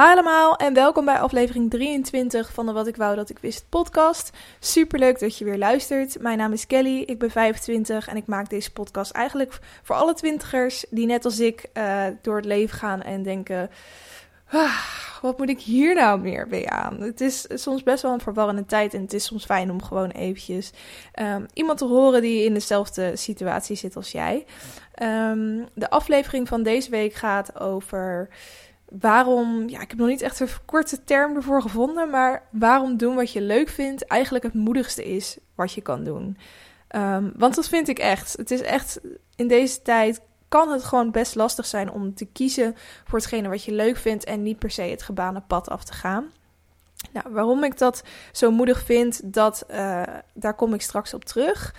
Hi allemaal en welkom bij aflevering 23 van de Wat ik wou dat ik wist podcast. Superleuk dat je weer luistert. Mijn naam is Kelly, ik ben 25 en ik maak deze podcast eigenlijk voor alle twintigers die net als ik uh, door het leven gaan en denken... Ah, wat moet ik hier nou meer mee aan? Het is soms best wel een verwarrende tijd en het is soms fijn om gewoon eventjes um, iemand te horen die in dezelfde situatie zit als jij. Um, de aflevering van deze week gaat over waarom, ja, ik heb nog niet echt een korte term ervoor gevonden, maar waarom doen wat je leuk vindt eigenlijk het moedigste is wat je kan doen. Um, want dat vind ik echt. Het is echt in deze tijd kan het gewoon best lastig zijn om te kiezen voor hetgene wat je leuk vindt en niet per se het gebaande pad af te gaan. Nou, waarom ik dat zo moedig vind, dat, uh, daar kom ik straks op terug.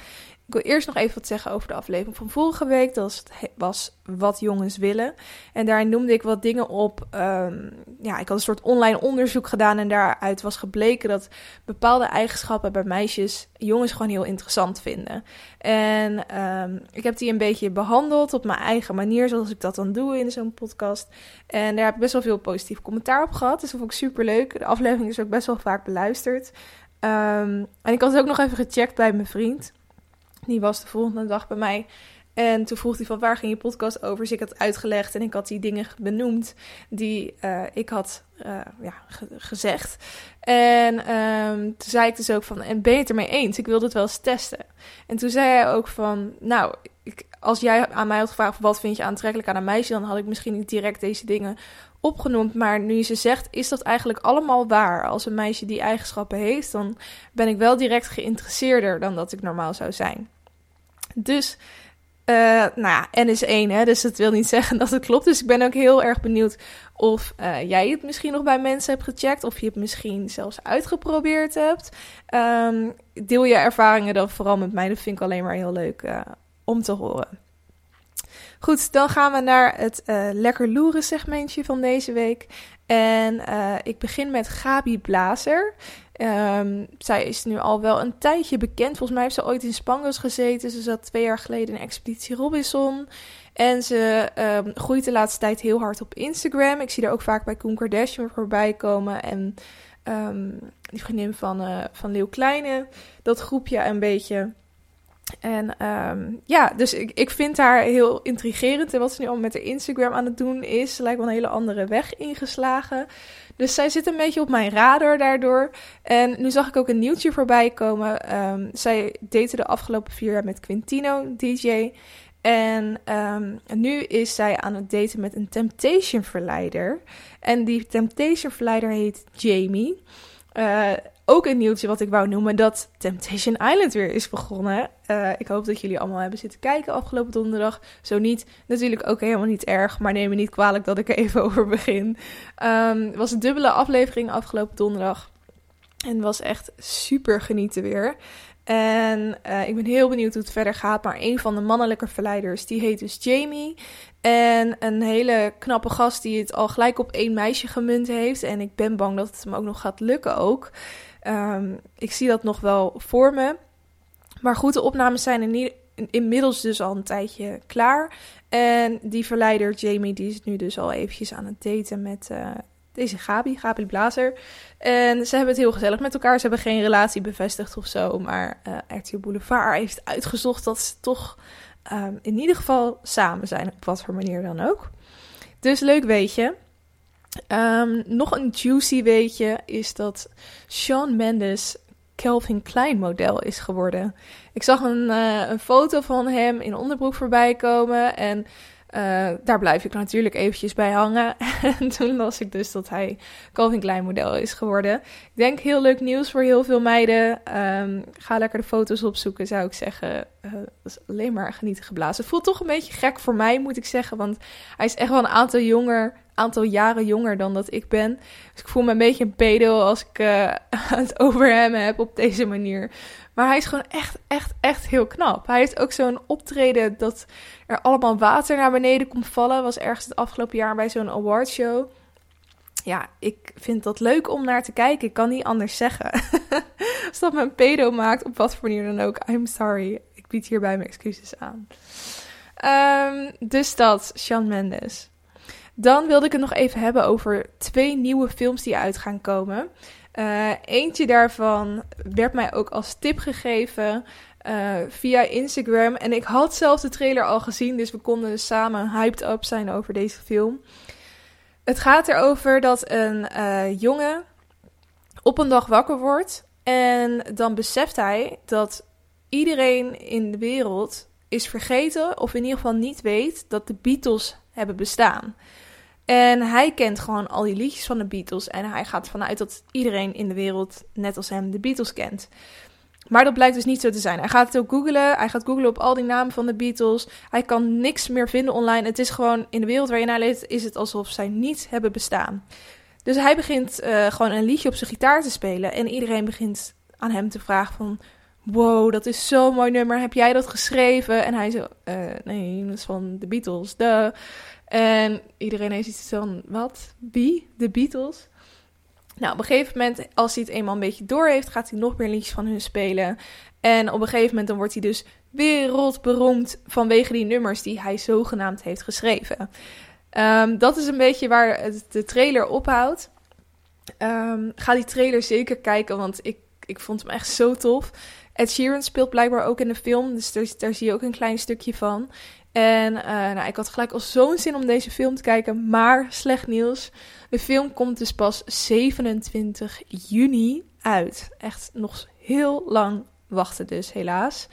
Ik wil eerst nog even wat zeggen over de aflevering van vorige week. Dat was wat jongens willen. En daarin noemde ik wat dingen op. Um, ja, ik had een soort online onderzoek gedaan. En daaruit was gebleken dat bepaalde eigenschappen bij meisjes jongens gewoon heel interessant vinden. En um, ik heb die een beetje behandeld op mijn eigen manier, zoals ik dat dan doe in zo'n podcast. En daar heb ik best wel veel positief commentaar op gehad. Dus dat vond ik super leuk. De aflevering is ook best wel vaak beluisterd. Um, en ik had het ook nog even gecheckt bij mijn vriend. Die was de volgende dag bij mij. En toen vroeg hij van waar ging je podcast over? Dus ik had uitgelegd en ik had die dingen benoemd die uh, ik had uh, ja, gezegd. En um, toen zei ik dus ook van, en ben je het ermee eens? Ik wilde het wel eens testen. En toen zei hij ook van, nou, ik, als jij aan mij had gevraagd wat vind je aantrekkelijk aan een meisje, dan had ik misschien niet direct deze dingen opgenoemd. Maar nu je ze zegt, is dat eigenlijk allemaal waar. Als een meisje die eigenschappen heeft, dan ben ik wel direct geïnteresseerder dan dat ik normaal zou zijn. Dus, uh, nou ja, N is één, hè, dus dat wil niet zeggen dat het klopt. Dus ik ben ook heel erg benieuwd of uh, jij het misschien nog bij mensen hebt gecheckt, of je het misschien zelfs uitgeprobeerd hebt. Um, deel je ervaringen dan vooral met mij, dat vind ik alleen maar heel leuk uh, om te horen. Goed, dan gaan we naar het lekker loeren segmentje van deze week. En ik begin met Gabi Blazer. Um, zij is nu al wel een tijdje bekend. Volgens mij heeft ze ooit in Spangos gezeten. Ze zat twee jaar geleden in Expeditie Robinson. En ze um, groeit de laatste tijd heel hard op Instagram. Ik zie er ook vaak bij Koen Kardashian voorbij komen. En um, die vriendin van, uh, van Leeuw Kleine. Dat groepje een beetje. En um, ja, dus ik, ik vind haar heel intrigerend. En wat ze nu al met haar Instagram aan het doen is, lijkt wel een hele andere weg ingeslagen. Dus zij zit een beetje op mijn radar daardoor. En nu zag ik ook een nieuwtje voorbij komen. Um, zij date de afgelopen vier jaar met Quintino, DJ. En um, nu is zij aan het daten met een Temptation verleider. En die Temptation verleider heet Jamie. Uh, ook een nieuwtje wat ik wou noemen, dat Temptation Island weer is begonnen. Uh, ik hoop dat jullie allemaal hebben zitten kijken afgelopen donderdag. Zo niet, natuurlijk ook helemaal niet erg, maar neem me niet kwalijk dat ik er even over begin. Um, het was een dubbele aflevering afgelopen donderdag. En was echt super genieten weer. En uh, ik ben heel benieuwd hoe het verder gaat. Maar een van de mannelijke verleiders, die heet dus Jamie. En een hele knappe gast die het al gelijk op één meisje gemunt heeft. En ik ben bang dat het hem ook nog gaat lukken ook. Um, ik zie dat nog wel voor me. Maar goed, de opnames zijn in, inmiddels dus al een tijdje klaar. En die verleider Jamie, die is nu dus al eventjes aan het daten met uh, deze Gabi, Gabi Blazer. En ze hebben het heel gezellig met elkaar. Ze hebben geen relatie bevestigd of zo. Maar uh, Boulevard heeft uitgezocht dat ze toch um, in ieder geval samen zijn. Op wat voor manier dan ook. Dus leuk weet je. Um, nog een juicy weetje is dat Shawn Mendes Calvin Klein model is geworden. Ik zag een, uh, een foto van hem in onderbroek voorbij komen en uh, daar blijf ik natuurlijk eventjes bij hangen. en toen las ik dus dat hij Calvin Klein model is geworden. Ik denk heel leuk nieuws voor heel veel meiden. Um, ga lekker de foto's opzoeken, zou ik zeggen. Uh, dat is alleen maar genieten geblazen. Het voelt toch een beetje gek voor mij, moet ik zeggen. Want hij is echt wel een aantal jonger aantal jaren jonger dan dat ik ben. Dus ik voel me een beetje een pedo als ik uh, het over hem heb op deze manier. Maar hij is gewoon echt, echt, echt heel knap. Hij heeft ook zo'n optreden dat er allemaal water naar beneden komt vallen. Was ergens het afgelopen jaar bij zo'n awardshow. Ja, ik vind dat leuk om naar te kijken. Ik kan niet anders zeggen. Als dat me een pedo maakt, op wat voor manier dan ook. I'm sorry. Ik bied hierbij mijn excuses aan. Um, dus dat, Shawn Mendes. Dan wilde ik het nog even hebben over twee nieuwe films die uit gaan komen. Uh, eentje daarvan werd mij ook als tip gegeven uh, via Instagram. En ik had zelf de trailer al gezien, dus we konden samen hyped up zijn over deze film. Het gaat erover dat een uh, jongen op een dag wakker wordt. En dan beseft hij dat iedereen in de wereld is vergeten, of in ieder geval niet weet, dat de Beatles hebben bestaan. En hij kent gewoon al die liedjes van de Beatles. En hij gaat vanuit dat iedereen in de wereld, net als hem, de Beatles kent. Maar dat blijkt dus niet zo te zijn. Hij gaat het ook googlen. Hij gaat googlen op al die namen van de Beatles. Hij kan niks meer vinden online. Het is gewoon in de wereld waar je naar leeft, is het alsof zij niet hebben bestaan. Dus hij begint uh, gewoon een liedje op zijn gitaar te spelen. En iedereen begint aan hem te vragen van... Wow, dat is zo'n mooi nummer. Heb jij dat geschreven? En hij zo... Uh, nee, dat is van de Beatles. De. En iedereen heeft iets van... Wat? Wie? De Beatles? Nou, op een gegeven moment, als hij het eenmaal een beetje door heeft, gaat hij nog meer liedjes van hun spelen. En op een gegeven moment dan wordt hij dus wereldberoemd vanwege die nummers die hij zogenaamd heeft geschreven. Um, dat is een beetje waar het, de trailer ophoudt. Um, ga die trailer zeker kijken, want ik, ik vond hem echt zo tof. Ed Sheeran speelt blijkbaar ook in de film, dus daar zie je ook een klein stukje van. En uh, nou, ik had gelijk al zo'n zin om deze film te kijken, maar slecht nieuws. De film komt dus pas 27 juni uit. Echt nog heel lang wachten dus, helaas.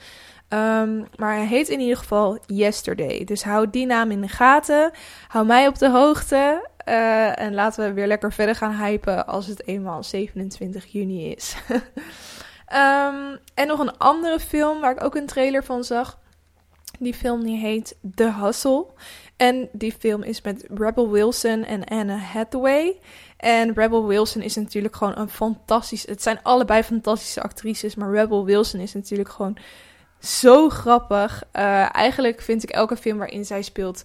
Um, maar hij heet in ieder geval Yesterday. Dus hou die naam in de gaten. Hou mij op de hoogte. Uh, en laten we weer lekker verder gaan hypen als het eenmaal 27 juni is. um, en nog een andere film waar ik ook een trailer van zag. Die film die heet The Hustle. En die film is met Rebel Wilson en Anna Hathaway. En Rebel Wilson is natuurlijk gewoon een fantastisch. Het zijn allebei fantastische actrices. Maar Rebel Wilson is natuurlijk gewoon zo grappig. Uh, eigenlijk vind ik elke film waarin zij speelt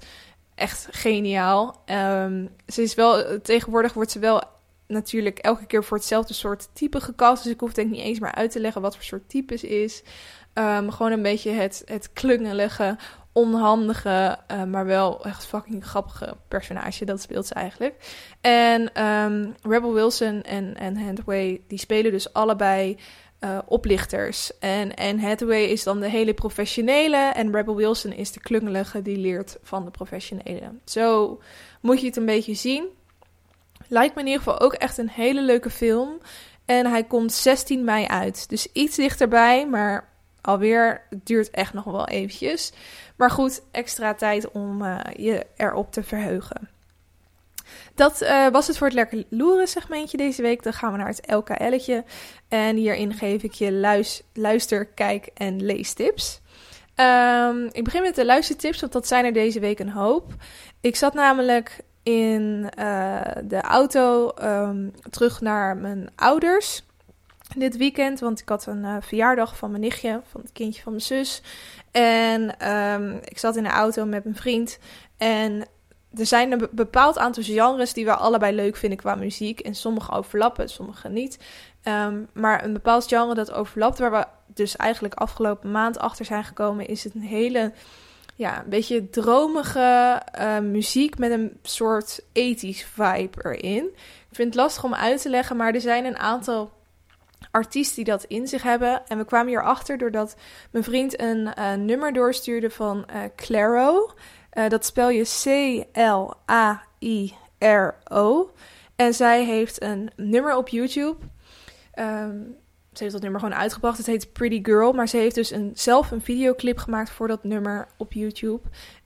echt geniaal. Um, ze is wel, tegenwoordig wordt ze wel natuurlijk elke keer voor hetzelfde soort type gekast. Dus ik hoef denk niet eens meer uit te leggen wat voor soort type ze is. Um, gewoon een beetje het, het klungelige, onhandige, uh, maar wel echt fucking grappige personage. Dat speelt ze eigenlijk. En um, Rebel Wilson en, en Hathaway, die spelen dus allebei uh, oplichters. En, en Hathaway is dan de hele professionele en Rebel Wilson is de klungelige die leert van de professionele. Zo moet je het een beetje zien. Lijkt me in ieder geval ook echt een hele leuke film. En hij komt 16 mei uit. Dus iets dichterbij, maar alweer duurt echt nog wel eventjes. Maar goed, extra tijd om uh, je erop te verheugen. Dat uh, was het voor het lekker loeren segmentje deze week. Dan gaan we naar het LKL'tje. En hierin geef ik je luister, kijk en leestips. Um, ik begin met de luistertips, want dat zijn er deze week een hoop. Ik zat namelijk in uh, de auto um, terug naar mijn ouders dit weekend. Want ik had een uh, verjaardag van mijn nichtje, van het kindje van mijn zus. En um, ik zat in de auto met mijn vriend. En er zijn een bepaald aantal genres die we allebei leuk vinden qua muziek. En sommige overlappen, sommige niet. Um, maar een bepaald genre dat overlapt, waar we dus eigenlijk afgelopen maand achter zijn gekomen, is het een hele, ja, een beetje dromige uh, muziek met een soort ethisch vibe erin. Ik vind het lastig om uit te leggen, maar er zijn een aantal artiesten die dat in zich hebben. En we kwamen hierachter doordat mijn vriend een uh, nummer doorstuurde van uh, Claro. Uh, dat spel je C-L-A-I-R-O. En zij heeft een nummer op YouTube. Um, ze heeft dat nummer gewoon uitgebracht. Het heet Pretty Girl. Maar ze heeft dus een, zelf een videoclip gemaakt voor dat nummer op YouTube.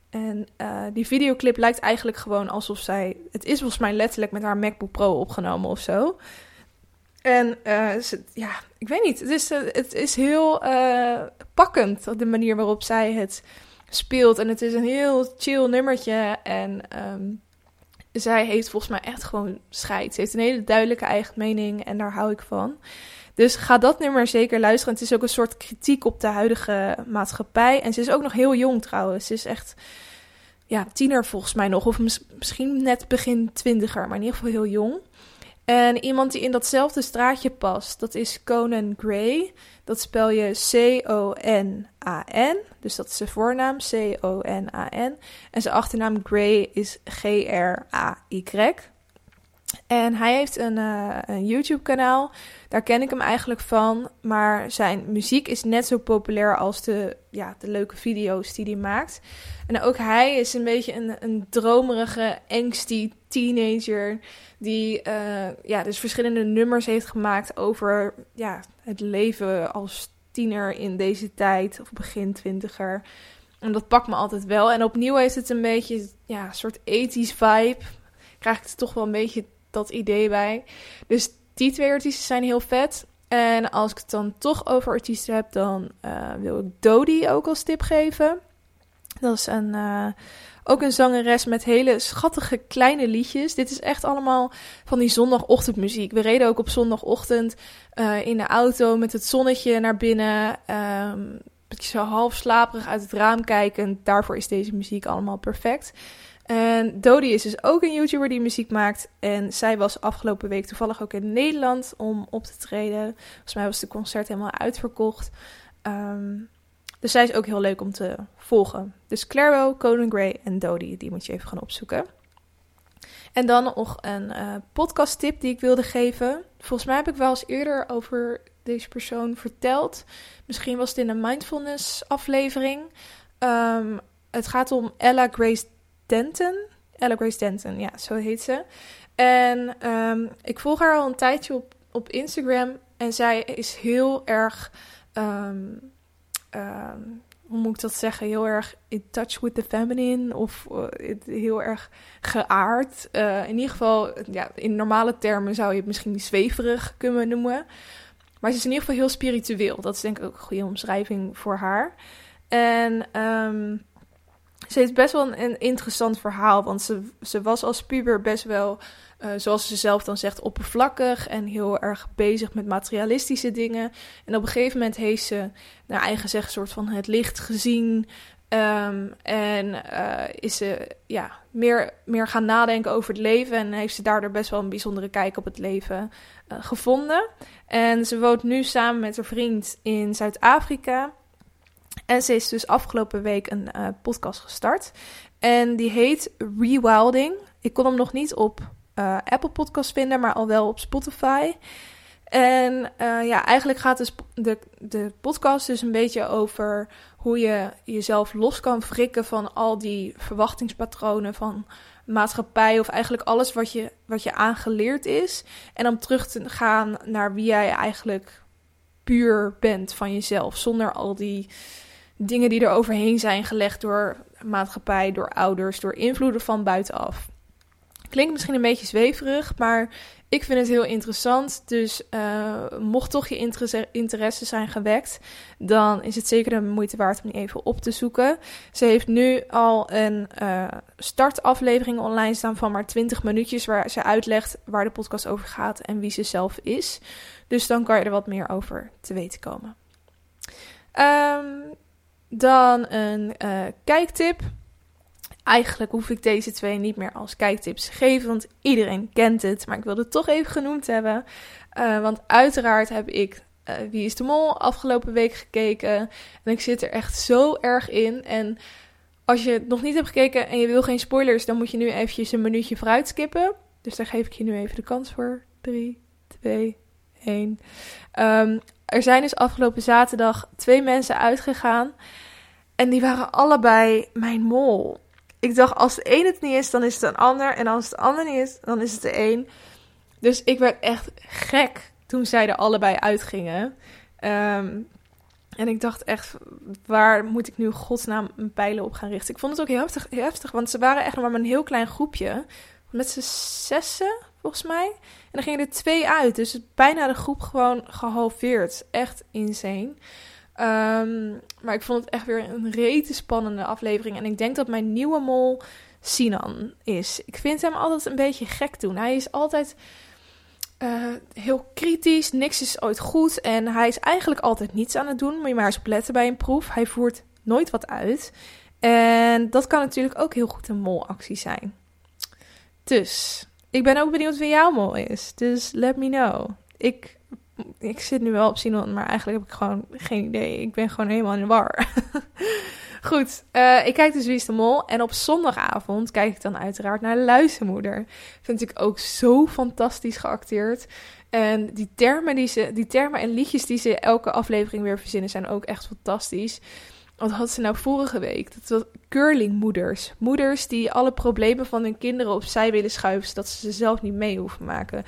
En die videoclip lijkt eigenlijk gewoon alsof zij. Het is volgens mij letterlijk met haar MacBook Pro opgenomen of zo. En ze, ja, ik weet niet. Het is, uh, het is heel uh, pakkend, de manier waarop zij het speelt. En het is een heel chill nummertje. En um, zij heeft volgens mij echt gewoon scheid. Ze heeft een hele duidelijke eigen mening en daar hou ik van. Dus ga dat nummer zeker luisteren. Het is ook een soort kritiek op de huidige maatschappij. En ze is ook nog heel jong trouwens. Ze is echt ja, tiener volgens mij nog. Of misschien net begin twintiger, maar in ieder geval heel jong. En iemand die in datzelfde straatje past, dat is Conan Gray. Dat spel je C-O-N-A-N. Dus dat is zijn voornaam, C-O-N-A-N. En zijn achternaam Gray is G-R-A-Y. En hij heeft een, uh, een YouTube-kanaal. Daar ken ik hem eigenlijk van. Maar zijn muziek is net zo populair als de, ja, de leuke video's die hij maakt. En ook hij is een beetje een, een dromerige, angsty teenager. Die uh, ja, dus verschillende nummers heeft gemaakt over ja, het leven als tiener in deze tijd. Of begin twintiger. En dat pakt me altijd wel. En opnieuw is het een beetje ja, soort ethisch vibe. Krijg ik er toch wel een beetje dat idee bij. Dus die twee artiesten zijn heel vet. En als ik het dan toch over artiesten heb, dan uh, wil ik Dodie ook als tip geven. Dat is een, uh, ook een zangeres met hele schattige kleine liedjes. Dit is echt allemaal van die zondagochtendmuziek. We reden ook op zondagochtend uh, in de auto met het zonnetje naar binnen. Um, zo half slaperig uit het raam kijken. Daarvoor is deze muziek allemaal perfect. En Dodie is dus ook een YouTuber die muziek maakt. En zij was afgelopen week toevallig ook in Nederland om op te treden. Volgens mij was de concert helemaal uitverkocht. Um, dus zij is ook heel leuk om te volgen. Dus Clairwell, Conan Gray en Dodie, die moet je even gaan opzoeken. En dan nog een uh, podcast tip die ik wilde geven. Volgens mij heb ik wel eens eerder over deze persoon verteld. Misschien was het in een mindfulness aflevering. Um, het gaat om Ella Grace Denton. Ella Grace Denton, ja, zo heet ze. En um, ik volg haar al een tijdje op, op Instagram. En zij is heel erg. Um, um, hoe moet ik dat zeggen? Heel erg in touch with the feminine. Of uh, heel erg geaard. Uh, in ieder geval, ja, in normale termen zou je het misschien zweverig kunnen noemen. Maar ze is in ieder geval heel spiritueel. Dat is denk ik ook een goede omschrijving voor haar. En um, ze heeft best wel een, een, interessant verhaal. Want ze, ze was als puber best wel, uh, zoals ze zelf dan zegt, oppervlakkig. En heel erg bezig met materialistische dingen. En op een gegeven moment heeft ze, naar eigen zeg, een soort van het licht gezien. Um, en uh, is ze ja, meer, meer gaan nadenken over het leven. En heeft ze daardoor best wel een bijzondere kijk op het leven uh, gevonden. En ze woont nu samen met haar vriend in Zuid-Afrika. En ze is dus afgelopen week een podcast gestart. En die heet Rewilding. Ik kon hem nog niet op uh, Apple Podcast vinden, maar al wel op Spotify. En uh, ja, eigenlijk gaat de, de podcast dus een beetje over hoe je jezelf los kan wrikken van al die verwachtingspatronen van maatschappij of eigenlijk alles wat je, wat je aangeleerd is. En om terug te gaan naar wie jij eigenlijk puur bent van jezelf, zonder al die dingen die er overheen zijn gelegd door maatschappij, door ouders, door invloeden van buitenaf. Klinkt misschien een beetje zweverig, maar ik vind het heel interessant. Dus uh, mocht toch je interesse, zijn gewekt, dan is het zeker de moeite waard om die even op te zoeken. Ze heeft nu al een uh, startaflevering online staan van maar 20 minuutjes, waar ze uitlegt waar de podcast over gaat en wie ze zelf is. Dus dan kan je er wat meer over te weten komen. Um, dan een uh, kijktip. Eigenlijk hoef ik deze twee niet meer als kijktips te geven, want iedereen kent het. Maar ik wilde het toch even genoemd hebben. Uh, want uiteraard heb ik uh, Wie is de Mol afgelopen week gekeken. En ik zit er echt zo erg in. En als je het nog niet hebt gekeken en je wil geen spoilers, dan moet je nu eventjes een minuutje vooruit skippen. Dus daar geef ik je nu even de kans voor. 3, 2, 1. Um, er zijn dus afgelopen zaterdag twee mensen uitgegaan. En die waren allebei mijn mol. Ik dacht, als de een het niet is, dan is het een ander. En als het de ander niet is, dan is het de een. Dus ik werd echt gek toen zij er allebei uitgingen. Um, en ik dacht echt, waar moet ik nu godsnaam mijn pijlen op gaan richten? Ik vond het ook heel heftig, heel heftig want ze waren echt maar een heel klein groepje. Met z'n zessen, volgens mij. En dan gingen er twee uit. Dus bijna de groep gewoon gehalveerd. Echt insane. Um, maar ik vond het echt weer een rete spannende aflevering. En ik denk dat mijn nieuwe mol Sinan is. Ik vind hem altijd een beetje gek doen. Hij is altijd uh, heel kritisch. Niks is ooit goed. En hij is eigenlijk altijd niets aan het doen. Moet je maar eens op letten bij een proef. Hij voert nooit wat uit. En dat kan natuurlijk ook heel goed een molactie zijn. Dus ik ben ook benieuwd wie jouw mol is. Dus let me know. Ik, ik zit nu wel op Sinon, maar eigenlijk heb ik gewoon geen idee. Ik ben gewoon helemaal in de war. Goed, uh, ik kijk dus Wie is de Mol. En op zondagavond kijk ik dan uiteraard naar Luizenmoeder. Vind ik ook zo fantastisch geacteerd. En die termen, die, ze, die termen en liedjes die ze elke aflevering weer verzinnen zijn ook echt fantastisch. Wat had ze nou vorige week? Dat was curlingmoeders. Moeders die alle problemen van hun kinderen opzij willen schuiven, zodat ze ze zelf niet mee hoeven maken.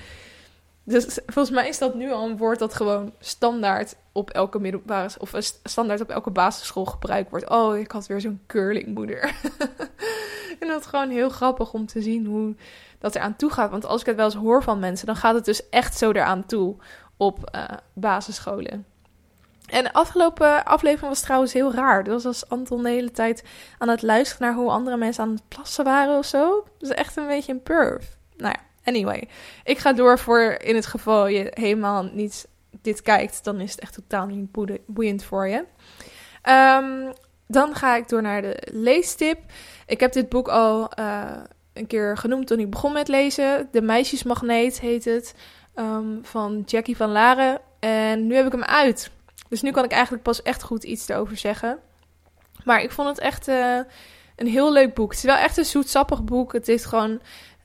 Dus volgens mij is dat nu al een woord dat gewoon standaard op elke middelbare of standaard op elke basisschool gebruikt wordt. Oh, ik had weer zo'n curlingmoeder. en dat is gewoon heel grappig om te zien hoe dat er aan toe gaat. Want als ik het wel eens hoor van mensen, dan gaat het dus echt zo eraan toe op uh, basisscholen. En de afgelopen aflevering was trouwens heel raar. Dat was als Anton de hele tijd aan het luisteren naar hoe andere mensen aan het plassen waren of zo. Is echt een beetje een perf. Nou ja, anyway. Ik ga door voor in het geval je helemaal niet dit kijkt, dan is het echt totaal niet boeiend voor je. Um, dan ga ik door naar de leestip. Ik heb dit boek al uh, een keer genoemd toen ik begon met lezen. De Meisjesmagneet heet het. Um, van Jackie van Laren. En nu heb ik hem uit. Dus nu kan ik eigenlijk pas echt goed iets erover zeggen. Maar ik vond het echt uh, een heel leuk boek. Het is wel echt een zoetsappig boek. Het is gewoon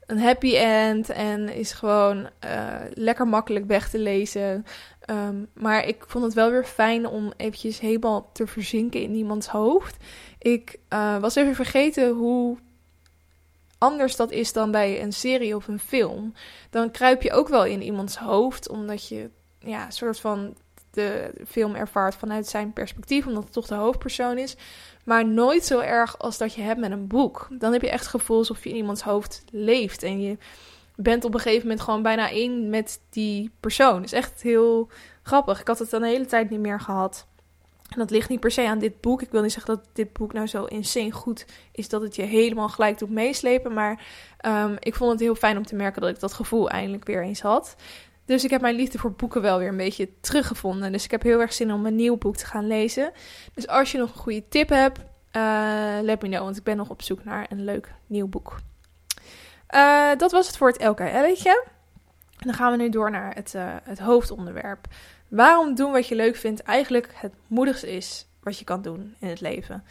een happy end en is gewoon uh, lekker makkelijk weg te lezen. Um, maar ik vond het wel weer fijn om eventjes helemaal te verzinken in iemands hoofd. Ik uh, was even vergeten hoe anders dat is dan bij een serie of een film. Dan kruip je ook wel in iemands hoofd, omdat je ja, soort van de film ervaart vanuit zijn perspectief, omdat het toch de hoofdpersoon is. Maar nooit zo erg als dat je hebt met een boek. Dan heb je echt het gevoel alsof je in iemands hoofd leeft. En je bent op een gegeven moment gewoon bijna één met die persoon. is echt heel grappig. Ik had het dan de hele tijd niet meer gehad. En dat ligt niet per se aan dit boek. Ik wil niet zeggen dat dit boek nou zo insane goed is dat het je helemaal gelijk doet meeslepen. Maar um, ik vond het heel fijn om te merken dat ik dat gevoel eindelijk weer eens had. Dus ik heb mijn liefde voor boeken wel weer een beetje teruggevonden. Dus ik heb heel erg zin om een nieuw boek te gaan lezen. Dus als je nog een goede tip hebt, uh, let me know. Want ik ben nog op zoek naar een leuk nieuw boek. Uh, dat was het voor het LKL'tje. Dan gaan we nu door naar het, uh, het hoofdonderwerp. Waarom doen wat je leuk vindt eigenlijk het moedigste is wat je kan doen in het leven?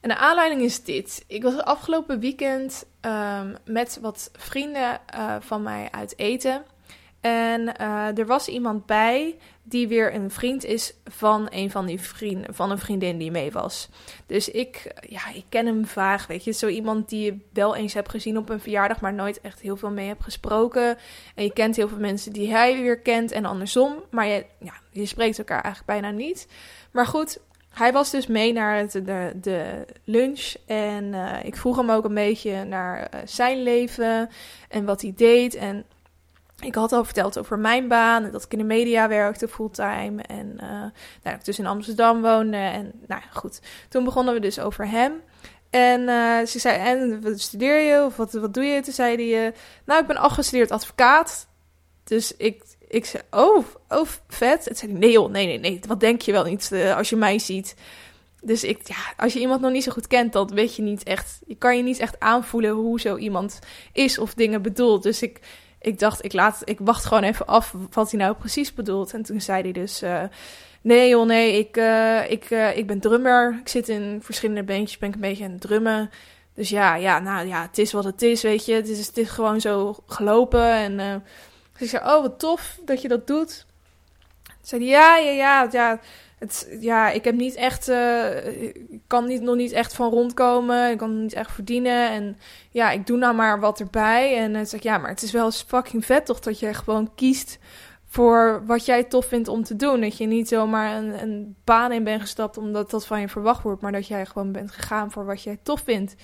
En de aanleiding is dit. Ik was afgelopen weekend um, met wat vrienden van mij uit eten. En uh, er was iemand bij die weer een vriend is van een van die vrienden, van een vriendin die mee was. Dus ik, ja, ik ken hem vaag, weet je. Zo iemand die je wel eens hebt gezien op een verjaardag, maar nooit echt heel veel mee hebt gesproken. En je kent heel veel mensen die hij weer kent en andersom. Maar je, ja, je spreekt elkaar eigenlijk bijna niet. Maar goed, hij was dus mee naar de, de lunch. En uh, ik vroeg hem ook een beetje naar uh, zijn leven en wat hij deed. En ik had al verteld over mijn baan en dat ik in de media werkte fulltime en uh, nou, dat ik dus in Amsterdam woonde. En nou goed, toen begonnen we dus over hem. En uh, ze zei, en wat studeer je of wat, wat doe je? Toen zei hij, uh, nou ik ben afgestudeerd advocaat. Dus ik, ik zei, oh, oh vet. Toen zei nee joh, nee, nee, nee, wat denk je wel niet als je mij ziet? Dus ik, ja, als je iemand nog niet zo goed kent, dan weet je niet echt, je kan je niet echt aanvoelen hoe zo iemand is of dingen bedoelt. Dus ik ik dacht, ik, laat, ik wacht gewoon even af wat hij nou precies bedoelt. En toen zei hij dus... Uh, nee joh, nee, ik, uh, ik, uh, ik ben drummer. Ik zit in verschillende bandjes, ben ik een beetje aan het drummen. Dus ja, ja, nou ja, het is wat het is, weet je. Het is, het is gewoon zo gelopen. En dus ik zei, oh, wat tof dat je dat doet. Toen zei hij, ja, ja, ja, ja ja, ik heb niet echt, uh, ik kan niet, nog niet echt van rondkomen. Ik kan niet echt verdienen. En ja, ik doe nou maar wat erbij. En dan zeg ja, maar het is wel fucking vet toch dat je gewoon kiest voor wat jij tof vindt om te doen. Dat je niet zomaar een, een baan in bent gestapt omdat dat van je verwacht wordt. Maar dat jij gewoon bent gegaan voor wat jij tof vindt.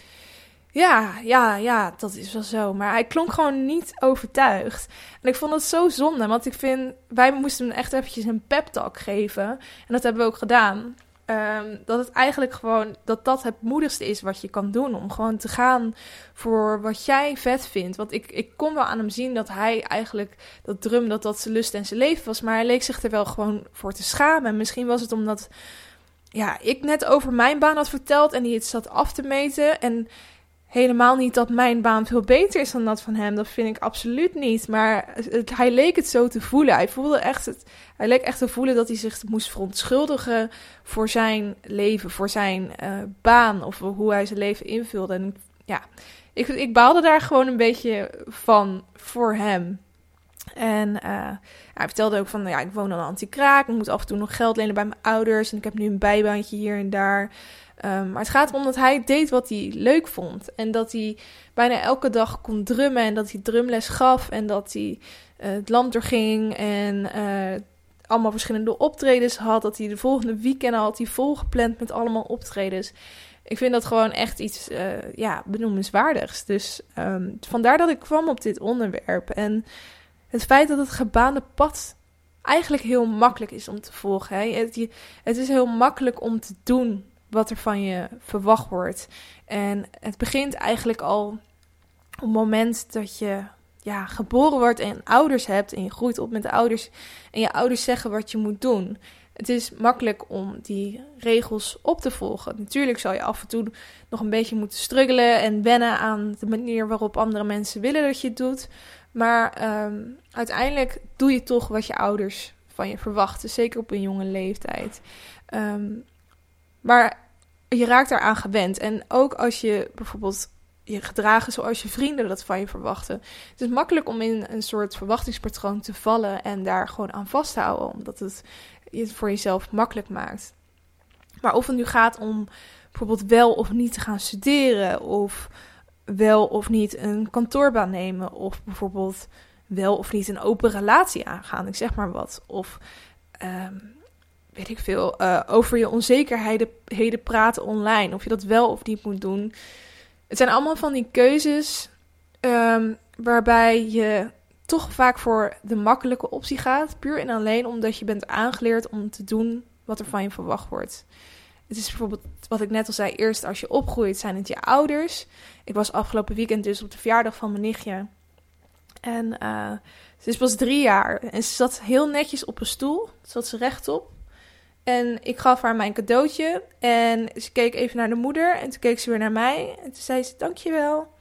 Ja, ja, ja, dat is wel zo. Maar hij klonk gewoon niet overtuigd. En ik vond het zo zonde, want ik vind... Wij moesten hem echt eventjes een pep talk geven. En dat hebben we ook gedaan. Um, dat het eigenlijk gewoon... Dat dat het moedigste is wat je kan doen. Om gewoon te gaan voor wat jij vet vindt. Want ik, ik kon wel aan hem zien dat hij eigenlijk... Dat drum, dat dat zijn lust en zijn leven was. Maar hij leek zich er wel gewoon voor te schamen. En misschien was het omdat... Ja, ik net over mijn baan had verteld en die het zat af te meten. En helemaal niet dat mijn baan veel beter is dan dat van hem. Dat vind ik absoluut niet. Maar hij leek het zo te voelen. Hij voelde echt het. Hij leek echt te voelen dat hij zich moest verontschuldigen voor zijn leven, voor zijn uh, baan of hoe hij zijn leven invulde. En ja, ik, ik baalde daar gewoon een beetje van voor hem. En uh, hij vertelde ook van, ja, ik woon aan anti-kraak, ik moet af en toe nog geld lenen bij mijn ouders en ik heb nu een bijbaantje hier en daar. Um, maar het gaat erom dat hij deed wat hij leuk vond. En dat hij bijna elke dag kon drummen. En dat hij drumles gaf. En dat hij uh, het land doorging. En uh, allemaal verschillende optredens had. Dat hij de volgende weekend had hij volgepland met allemaal optredens. Ik vind dat gewoon echt iets ja, benoemenswaardigs. Dus um, vandaar dat ik kwam op dit onderwerp. En het feit dat het gebaande pad eigenlijk heel makkelijk is om te volgen. Hè? Het, is heel makkelijk om te doen wat er van je verwacht wordt. En het begint eigenlijk al op het moment dat je ja, geboren wordt en ouders hebt en je groeit op met de ouders en je ouders zeggen wat je moet doen. Het is makkelijk om die regels op te volgen. Natuurlijk zal je af en toe nog een beetje moeten struggelen en wennen aan de manier waarop andere mensen willen dat je het doet. Maar um, uiteindelijk doe je toch wat je ouders van je verwachten, zeker op een jonge leeftijd. Um, maar je raakt eraan gewend. En ook als je bijvoorbeeld je gedragen zoals je vrienden dat van je verwachten. Het is makkelijk om in een soort verwachtingspatroon te vallen en daar gewoon aan vast te houden, omdat het het voor jezelf makkelijk maakt. Maar of het nu gaat om bijvoorbeeld wel of niet te gaan studeren, of wel of niet een kantoorbaan nemen, of bijvoorbeeld wel of niet een open relatie aangaan, ik zeg maar wat. Of um, weet ik veel, uh, over je onzekerheden praten online. Of je dat wel of niet moet doen. Het zijn allemaal van die keuzes um, waarbij je toch vaak voor de makkelijke optie gaat. Puur en alleen omdat je bent aangeleerd om te doen wat er van je verwacht wordt. Het is bijvoorbeeld wat ik net al zei, eerst als je opgroeit zijn het je ouders. Ik was afgelopen weekend dus op de verjaardag van mijn nichtje. En uh, ze is pas drie jaar en ze zat heel netjes op een stoel. Zat ze rechtop. En ik gaf haar mijn cadeautje. En ze keek even naar de moeder. En toen keek ze weer naar mij. En toen zei ze: Dankjewel.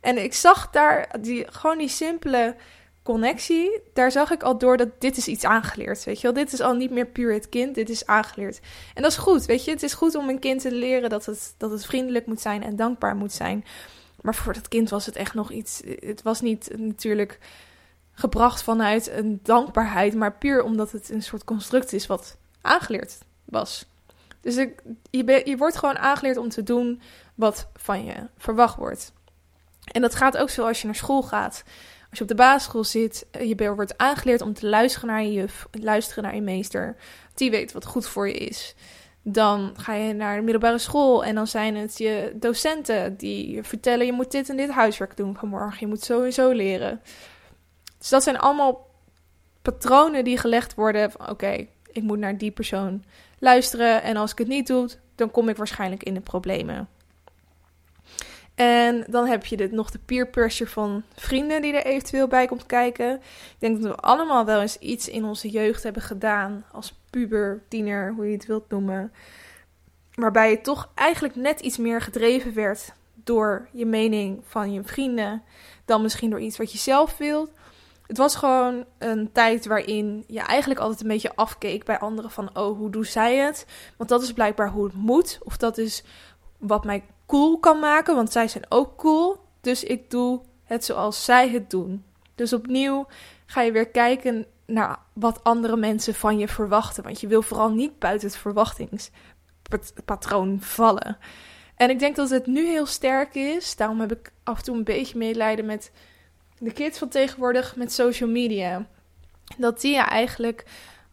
En ik zag daar die, gewoon die simpele connectie. Daar zag ik al door dat dit is iets aangeleerd. Weet je wel, dit is al niet meer puur het kind. Dit is aangeleerd. En dat is goed. Weet je, het is goed om een kind te leren dat het, dat het vriendelijk moet zijn en dankbaar moet zijn. Maar voor dat kind was het echt nog iets. Het was niet natuurlijk gebracht vanuit een dankbaarheid, maar puur omdat het een soort construct is wat aangeleerd was. Dus ik, je, je wordt gewoon aangeleerd om te doen wat van je verwacht wordt. En dat gaat ook zo als je naar school gaat. Als je op de basisschool zit, eh, je wordt aangeleerd om te luisteren naar je juf, luisteren naar je meester. Die weet wat goed voor je is. Dan ga je naar de middelbare school en dan zijn het je docenten die je vertellen: je moet dit en dit huiswerk doen vanmorgen. Je moet sowieso leren. Dus dat zijn allemaal patronen die gelegd worden. Oké, ik moet naar die persoon luisteren. En als ik het niet doe, dan kom ik waarschijnlijk in de problemen. En dan heb je dit, nog de peer pressure van vrienden die er eventueel bij komt kijken. Ik denk dat we allemaal wel eens iets in onze jeugd hebben gedaan. Als puber, tiener, hoe je het wilt noemen. Waarbij je toch eigenlijk net iets meer gedreven werd door je mening van je vrienden. Dan misschien door iets wat je zelf wilt. Het was gewoon een tijd waarin je eigenlijk altijd een beetje afkeek bij anderen van, oh, hoe doen zij het? Want dat is blijkbaar hoe het moet. Of dat is wat mij cool kan maken, want zij zijn ook cool. Dus ik doe het zoals zij het doen. Dus opnieuw ga je weer kijken naar wat andere mensen van je verwachten. Want je wil vooral niet buiten het verwachtingspatroon vallen. En ik denk dat het nu heel sterk is. Daarom heb ik af en toe een beetje medelijden met de kids van tegenwoordig met social media. Dat die ja eigenlijk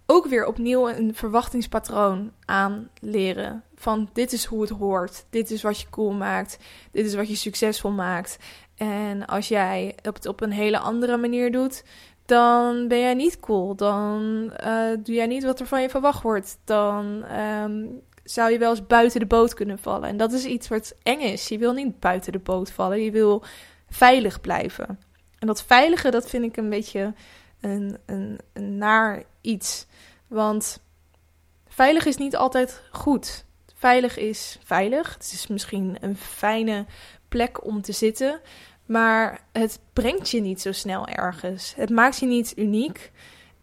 ook weer opnieuw een verwachtingspatroon aanleren. Van dit is hoe het hoort. Dit is wat je cool maakt. Dit is wat je succesvol maakt. En als jij het op een hele andere manier doet, dan ben jij niet cool. Dan uh, doe jij niet wat er van je verwacht wordt. Dan um, zou je wel eens buiten de boot kunnen vallen. En dat is iets wat eng is. Je wil niet buiten de boot vallen. Je wil veilig blijven. En dat veilige, dat vind ik een beetje een, een naar iets. Want veilig is niet altijd goed. veilig is, veilig. Het is misschien een fijne plek om te zitten. Maar het brengt je niet zo snel ergens. Het maakt je niet uniek.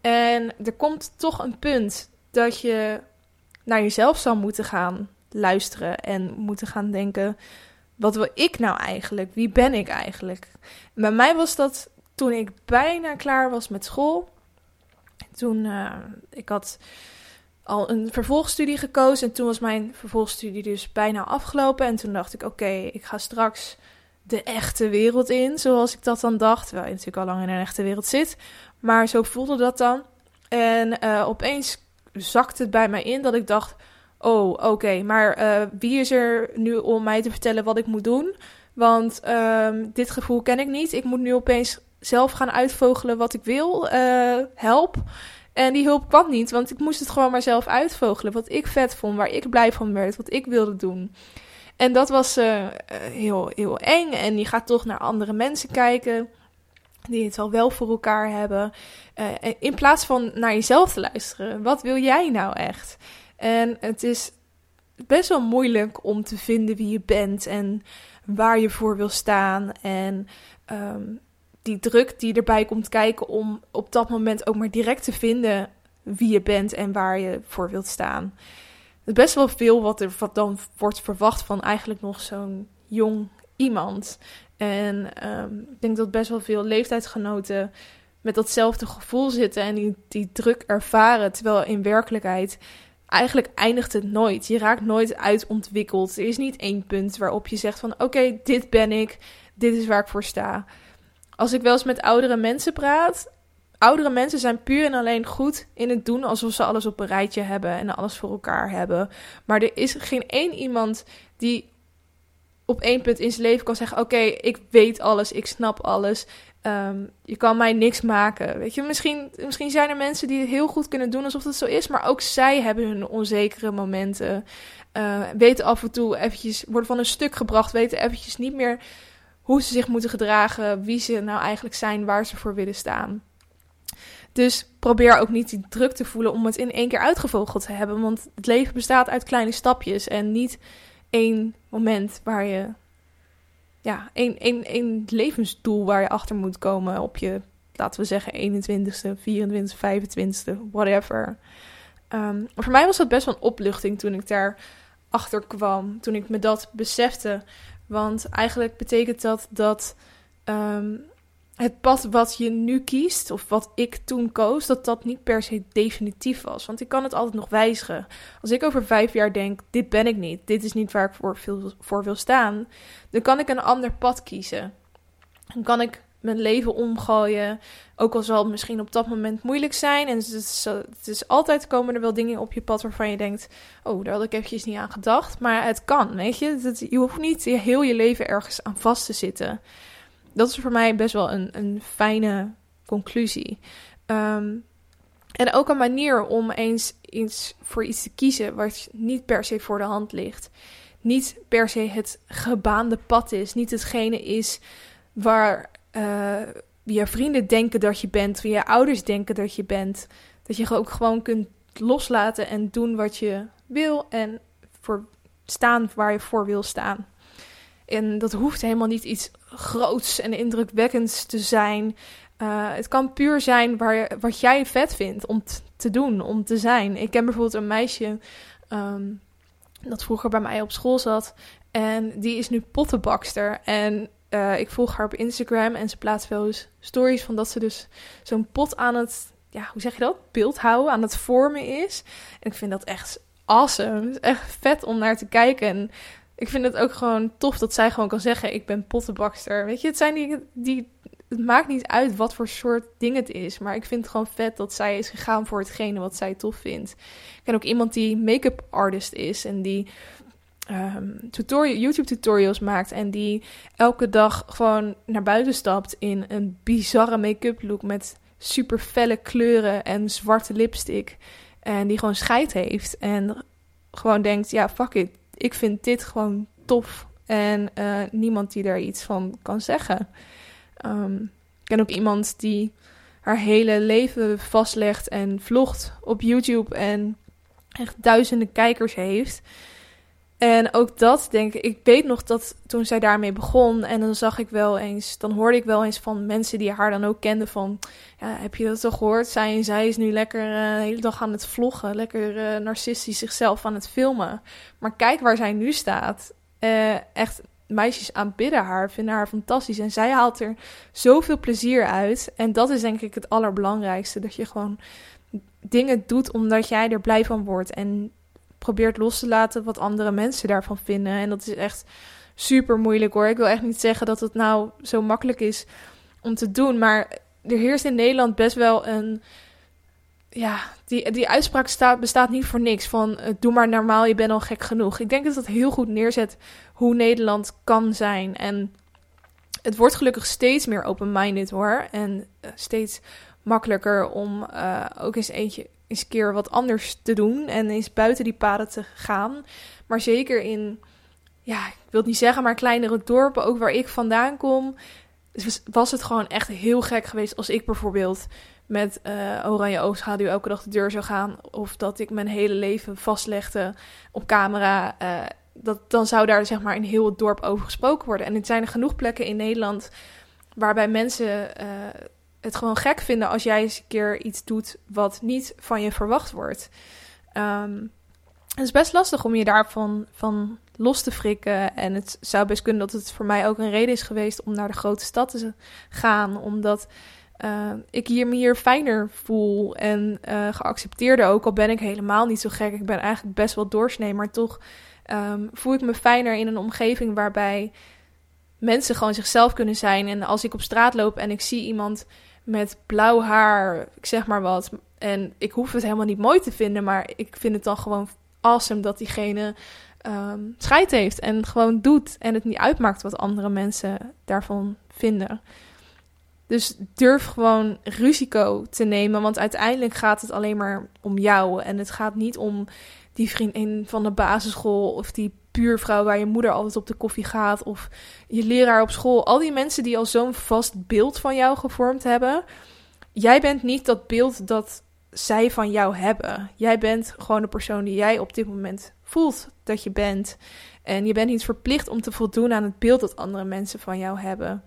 En er komt toch een punt dat je naar jezelf zal moeten gaan luisteren en moeten gaan denken: wat wil ik nou eigenlijk? Wie ben ik eigenlijk? bij mij was dat toen ik bijna klaar was met school. Toen uh, ik had al een vervolgstudie gekozen en toen was mijn vervolgstudie dus bijna afgelopen en toen dacht ik: oké, ik ga straks de echte wereld in, zoals ik dat dan dacht. Terwijl je natuurlijk al lang in een echte wereld zit. Maar zo voelde dat dan. En uh, opeens zakte het bij mij in dat ik dacht: Oh, oké, maar uh, wie is er nu om mij te vertellen wat ik moet doen? Want um, dit gevoel ken ik niet. Ik moet nu opeens zelf gaan uitvogelen wat ik wil. Uh, help. En die hulp kwam niet, want ik moest het gewoon maar zelf uitvogelen. Wat ik vet vond, waar ik blij van werd, wat ik wilde doen. En dat was uh, heel, heel eng. En je gaat toch naar andere mensen kijken. Die het al wel voor elkaar hebben. In plaats van naar jezelf te luisteren. Wat wil jij nou echt? En het is best wel moeilijk om te vinden wie je bent. En waar je voor wil staan. En um, die druk die erbij komt kijken om op dat moment ook maar direct te vinden wie je bent en waar je voor wilt staan is best wel veel wat er wat dan wordt verwacht van eigenlijk nog zo'n jong iemand. En um, ik denk dat best wel veel leeftijdsgenoten met datzelfde gevoel zitten en die, die druk ervaren. Terwijl in werkelijkheid eigenlijk eindigt het nooit. Je raakt nooit uitontwikkeld. Er is niet één punt waarop je zegt van oké, dit ben ik, dit is waar ik voor sta. Als ik wel eens met oudere mensen praat, oudere mensen zijn puur en alleen goed in het doen alsof ze alles op een rijtje hebben en alles voor elkaar hebben. Maar er is geen één iemand die op één punt in zijn leven kan zeggen: Oké, ik weet alles, ik snap alles. Um, je kan mij niks maken. Weet je, misschien, misschien zijn er mensen die het heel goed kunnen doen alsof dat zo is, maar ook zij hebben hun onzekere momenten. Uh, weten af en toe eventjes, worden van een stuk gebracht, weten eventjes niet meer hoe ze zich moeten gedragen, wie ze nou eigenlijk zijn, waar ze voor willen staan. Dus probeer ook niet die druk te voelen om het in één keer uitgevogeld te hebben. Want het leven bestaat uit kleine stapjes en niet één moment waar je. Ja, één, één, levensdoel waar je achter moet komen op je, laten we zeggen, 21ste, 24ste, 25ste, whatever. Um, voor mij was dat best wel een opluchting toen ik daar achter kwam, toen ik me dat besefte. Want eigenlijk betekent dat dat um, het pad wat je nu kiest, of wat ik toen koos, dat dat niet per se definitief was. Want ik kan het altijd nog wijzigen. Als ik over vijf jaar denk, dit ben ik niet, dit is niet waar ik voor, voor wil staan, dan kan ik een ander pad kiezen. Dan kan ik mijn leven omgooien, ook al zal het misschien op dat moment moeilijk zijn. En het is, het is altijd komen er wel dingen op je pad waarvan je denkt, oh, daar had ik eventjes niet aan gedacht. Maar het kan, weet je. je hoeft niet heel je leven ergens aan vast te zitten dat is voor mij best wel een, een fijne conclusie. Um, en ook een manier om eens, eens voor iets te kiezen wat niet per se voor de hand ligt. Niet per se het gebaande pad is. Niet hetgene is waar uh, je vrienden denken dat je bent. Waar je ouders denken dat je bent. Dat je ook gewoon kunt loslaten en doen wat je wil. En voor staan waar je voor wil staan. En dat hoeft helemaal niet iets groots en indrukwekkends te zijn. Uh, het kan puur zijn waar, wat jij vet vindt om te doen, om te zijn. Ik ken bijvoorbeeld een meisje um, dat vroeger bij mij op school zat. En die is nu pottenbakster. En uh, ik volg haar op Instagram en ze plaatst wel eens stories van dat ze dus zo'n pot aan het, ja, hoe zeg je dat? Beeld houden, aan het vormen is. En ik vind dat echt awesome. Het is echt vet om naar te kijken. En ik vind het ook gewoon tof dat zij gewoon kan zeggen: Ik ben pottenbakster. Weet je, het zijn die, die. Het maakt niet uit wat voor soort ding het is. Maar ik vind het gewoon vet dat zij is gegaan voor hetgene wat zij tof vindt. Ik ken ook iemand die make-up artist is en die um, tutorial, YouTube tutorials maakt. En die elke dag gewoon naar buiten stapt in een bizarre make-up look met super felle kleuren en zwarte lipstick. En die gewoon scheid heeft. En gewoon denkt: ja, fuck it ik vind dit gewoon tof. En uh, niemand die daar iets van kan zeggen. Um, ik ken ook iemand die haar hele leven vastlegt en vlogt op YouTube en echt duizenden kijkers heeft. En ook dat denk ik, ik weet nog dat toen zij daarmee begon en dan zag ik wel eens, dan hoorde ik wel eens van mensen die haar dan ook kenden van, ja, heb je dat toch gehoord? Zij zij is nu lekker uh, de hele dag aan het vloggen, lekker uh, narcistisch zichzelf aan het filmen. Maar kijk waar zij nu staat. Uh, echt, meisjes aanbidden haar, vinden haar fantastisch en zij haalt er zoveel plezier uit. En dat is denk ik het allerbelangrijkste, dat je gewoon dingen doet omdat jij er blij van wordt en probeert los te laten wat andere mensen daarvan vinden. En dat is echt super moeilijk hoor. Ik wil echt niet zeggen dat het nou zo makkelijk is om te doen. Maar er heerst in Nederland best wel een. Ja, die, die uitspraak staat, bestaat niet voor niks. Van uh, doe maar normaal, je bent al gek genoeg. Ik denk dat dat heel goed neerzet hoe Nederland kan zijn. En het wordt gelukkig steeds meer open-minded hoor. En uh, steeds makkelijker om uh, ook eens eentje eens een keer wat anders te doen en eens buiten die paden te gaan. Maar zeker in, ja, ik wil het niet zeggen, maar kleinere dorpen, ook waar ik vandaan kom, was het gewoon echt heel gek geweest als ik bijvoorbeeld met uh, oranje oogschaduw elke dag de deur zou gaan. Of dat ik mijn hele leven vastlegde op camera. Uh, dat, dan zou daar zeg maar in heel het dorp over gesproken worden. En er zijn er genoeg plekken in Nederland waarbij mensen uh, het gewoon gek vinden als jij eens een keer iets doet wat niet van je verwacht wordt. Um, het is best lastig om je daarvan van los te frikken. En het zou best kunnen dat het voor mij ook een reden is geweest om naar de grote stad te gaan. Omdat uh, ik hier me hier fijner voel en uh, geaccepteerder ook. Al ben ik helemaal niet zo gek. Ik ben eigenlijk best wel doorsnee. Maar toch um, voel ik me fijner in een omgeving waarbij mensen gewoon zichzelf kunnen zijn. En als ik op straat loop en ik zie iemand met blauw haar, ik zeg maar wat. En ik hoef het helemaal niet mooi te vinden, maar ik vind het dan gewoon awesome dat diegene um, scheid heeft en gewoon doet. En het niet uitmaakt wat andere mensen daarvan vinden. Dus durf gewoon risico te nemen, want uiteindelijk gaat het alleen maar om jou. En het gaat niet om die vriendin van de basisschool of die buurvrouw waar je moeder altijd op de koffie gaat of je leraar op school. Al die mensen die al zo'n vast beeld van jou gevormd hebben. Jij bent niet dat beeld dat zij van jou hebben. Jij bent gewoon de persoon die jij op dit moment voelt dat je bent. En je bent niet verplicht om te voldoen aan het beeld dat andere mensen van jou hebben.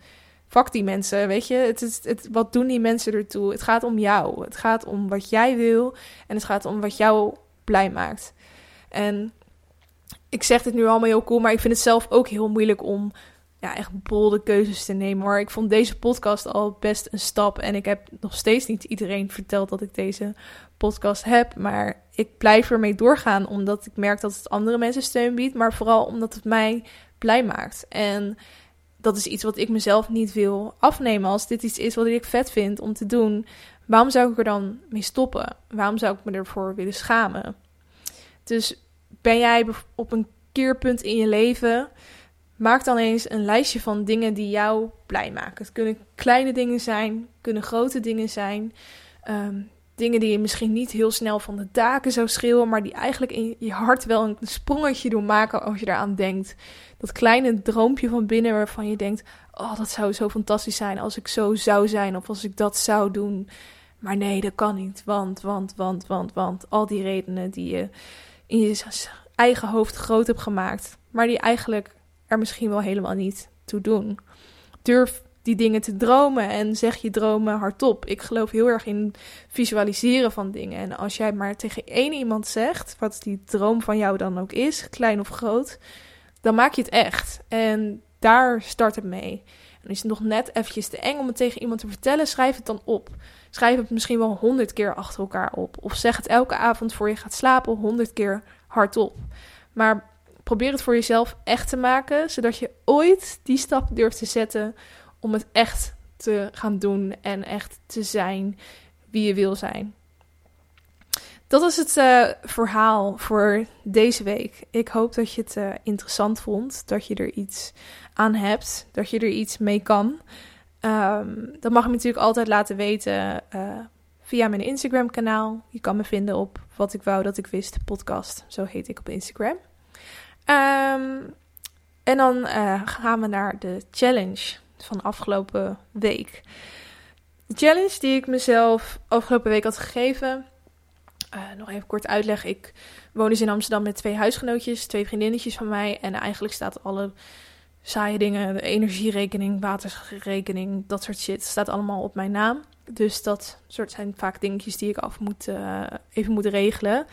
Fuck die mensen, weet je. Het is, het, wat doen die mensen ertoe? Het gaat om jou. Het gaat om wat jij wil. En het gaat om wat jou blij maakt. En ik zeg dit nu allemaal heel cool, maar ik vind het zelf ook heel moeilijk om ja, echt bolde keuzes te nemen. Maar ik vond deze podcast al best een stap. En ik heb nog steeds niet iedereen verteld dat ik deze podcast heb. Maar ik blijf ermee doorgaan, omdat ik merk dat het andere mensen steun biedt. Maar vooral omdat het mij blij maakt. En dat is iets wat ik mezelf niet wil afnemen. Als dit iets is wat ik vet vind om te doen, waarom zou ik er dan mee stoppen? Waarom zou ik me ervoor willen schamen? Dus ben jij op een keerpunt in je leven? Maak dan eens een lijstje van dingen die jou blij maken. Het kunnen kleine dingen zijn, kunnen grote dingen zijn. Um, dingen die je misschien niet heel snel van de daken zou schreeuwen, maar die eigenlijk in je hart wel een sprongetje doen maken als je eraan denkt. Dat kleine droompje van binnen waarvan je denkt: Oh, dat zou zo fantastisch zijn als ik zo zou zijn of als ik dat zou doen. Maar nee, dat kan niet. Want, want, want, want, want. Al die redenen die je in je eigen hoofd groot hebt gemaakt, maar die eigenlijk er misschien wel helemaal niet toe doen. Durf die dingen te dromen en zeg je dromen hardop. Ik geloof heel erg in visualiseren van dingen. En als jij maar tegen één iemand zegt wat die droom van jou dan ook is, klein of groot, dan maak je het echt. En daar start het mee. En is het nog net eventjes te eng om het tegen iemand te vertellen, schrijf het dan op. Schrijf het misschien wel honderd keer achter elkaar op. Of zeg het elke avond voor je gaat slapen honderd keer hardop. Maar probeer het voor jezelf echt te maken, zodat je ooit die stap durft te zetten om het echt te gaan doen en echt te zijn wie je wil zijn. Dat is het uh, verhaal voor deze week. Ik hoop dat je het uh, interessant vond, dat je er iets aan hebt, dat je er iets mee kan. Um, dat mag je natuurlijk altijd laten weten uh, via mijn Instagram-kanaal. Je kan me vinden op Wat ik wou dat ik wist podcast. Zo heet ik op Instagram. Um, en dan gaan we naar de challenge van afgelopen week. De challenge die ik mezelf afgelopen week had gegeven Uh, nog even kort uitleg. Ik woon dus in Amsterdam met twee huisgenootjes, twee vriendinnetjes van mij. En eigenlijk staat alle saaie dingen, de energierekening, waterrekening, dat soort shit, staat allemaal op mijn naam. Dus dat soort zijn vaak dingetjes die ik af moet, uh, even moet regelen.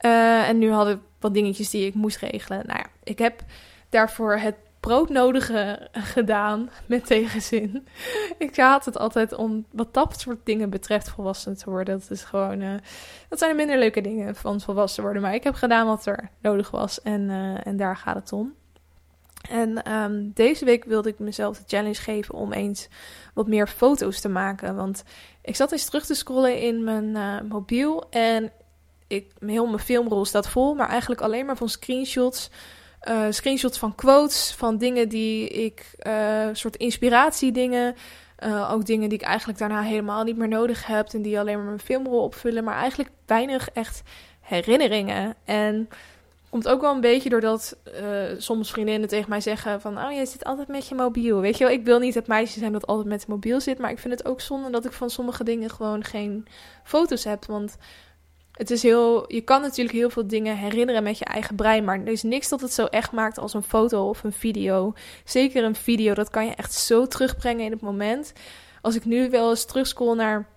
Uh, en nu had ik wat dingetjes die ik moest regelen. Nou ja, ik heb daarvoor het broodnodige gedaan met tegenzin. Ik haat het altijd om wat dat soort dingen betreft volwassen te worden. Dat is gewoon, uh, dat zijn de minder leuke dingen van volwassen worden. Maar ik heb gedaan wat er nodig was en, en daar gaat het om. En um, deze week wilde ik mezelf de challenge geven om eens wat meer foto's te maken. Want ik zat eens terug te scrollen in mijn uh, mobiel en ik, heel mijn filmrol staat vol, maar eigenlijk alleen maar van screenshots uh, screenshots van quotes, van dingen die ik, uh, soort inspiratiedingen. Uh, ook dingen die ik eigenlijk daarna helemaal niet meer nodig heb en die alleen maar mijn filmrol opvullen, maar eigenlijk weinig echt herinneringen. En komt ook wel een beetje doordat soms vriendinnen tegen mij zeggen van, oh jij zit altijd met je mobiel. Weet je wel, ik wil niet het meisje zijn dat altijd met het mobiel zit, maar ik vind het ook zonde dat ik van sommige dingen gewoon geen foto's heb, want het is heel, je kan natuurlijk heel veel dingen herinneren met je eigen brein, maar er is niks dat het zo echt maakt als een foto of een video. Zeker een video, dat kan je echt zo terugbrengen in het moment. Als ik nu wel eens terugscroll naar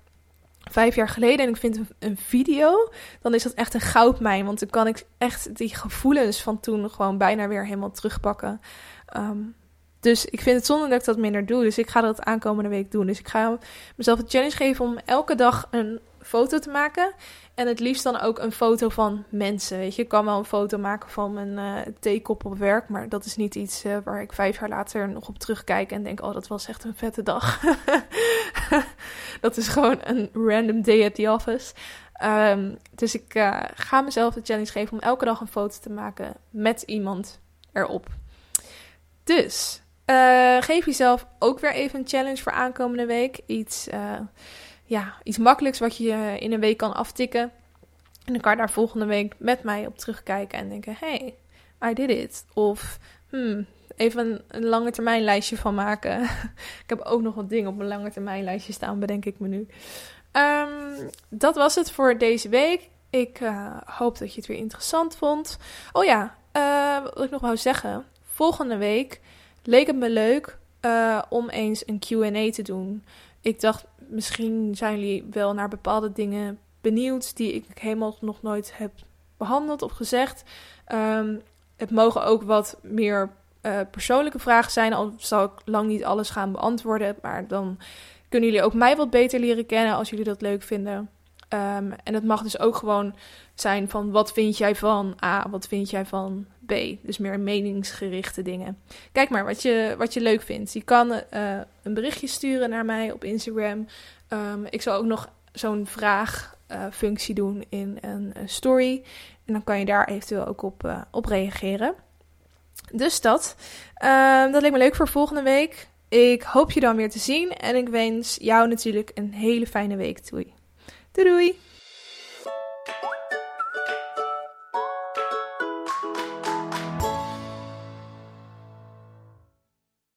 vijf jaar geleden en ik vind een, video, dan is dat echt een goudmijn. Want dan kan ik echt die gevoelens van toen gewoon bijna weer helemaal terugpakken. Um, dus ik vind het zonde dat ik dat minder doe. Dus ik ga dat aankomende week doen. Dus ik ga mezelf een challenge geven om elke dag een foto te maken. En het liefst dan ook een foto van mensen. Weet je, ik kan wel een foto maken van mijn uh, theekop op werk. Maar dat is niet iets uh, waar ik vijf jaar later nog op terugkijk en denk: oh, dat was echt een vette dag. dat is gewoon een random day at the office. Um, dus ik uh, ga mezelf de challenge geven om elke dag een foto te maken met iemand erop. Dus geef jezelf ook weer even een challenge voor aankomende week. Iets ja, iets makkelijks wat je in een week kan aftikken. En dan kan je daar volgende week met mij op terugkijken en denken: hey, I did it. Of hmm, even een, lange termijn lijstje van maken. ik heb ook nog wat dingen op mijn lange termijn lijstje staan, bedenk ik me nu. Um, dat was het voor deze week. Ik uh, hoop dat je het weer interessant vond. Oh ja, uh, wat ik nog wou zeggen. Volgende week leek het me leuk uh, om eens een QA te doen. Ik dacht, misschien zijn jullie wel naar bepaalde dingen benieuwd die ik helemaal nog nooit heb behandeld of gezegd. Um, het mogen ook wat meer uh, persoonlijke vragen zijn, al zal ik lang niet alles gaan beantwoorden. Maar dan kunnen jullie ook mij wat beter leren kennen als jullie dat leuk vinden. Um, en het mag dus ook gewoon zijn van wat vind jij van A, wat vind jij van B. Dus meer meningsgerichte dingen. Kijk maar wat je, wat je leuk vindt. Je kan uh, een berichtje sturen naar mij op Instagram. Um, ik zal ook nog zo'n vraagfunctie uh, doen in een, story. En dan kan je daar eventueel ook op, uh, op reageren. Dus dat. Um, dat leek me leuk voor volgende week. Ik hoop je dan weer te zien. En ik wens jou natuurlijk een hele fijne week. Doei. Doei doei.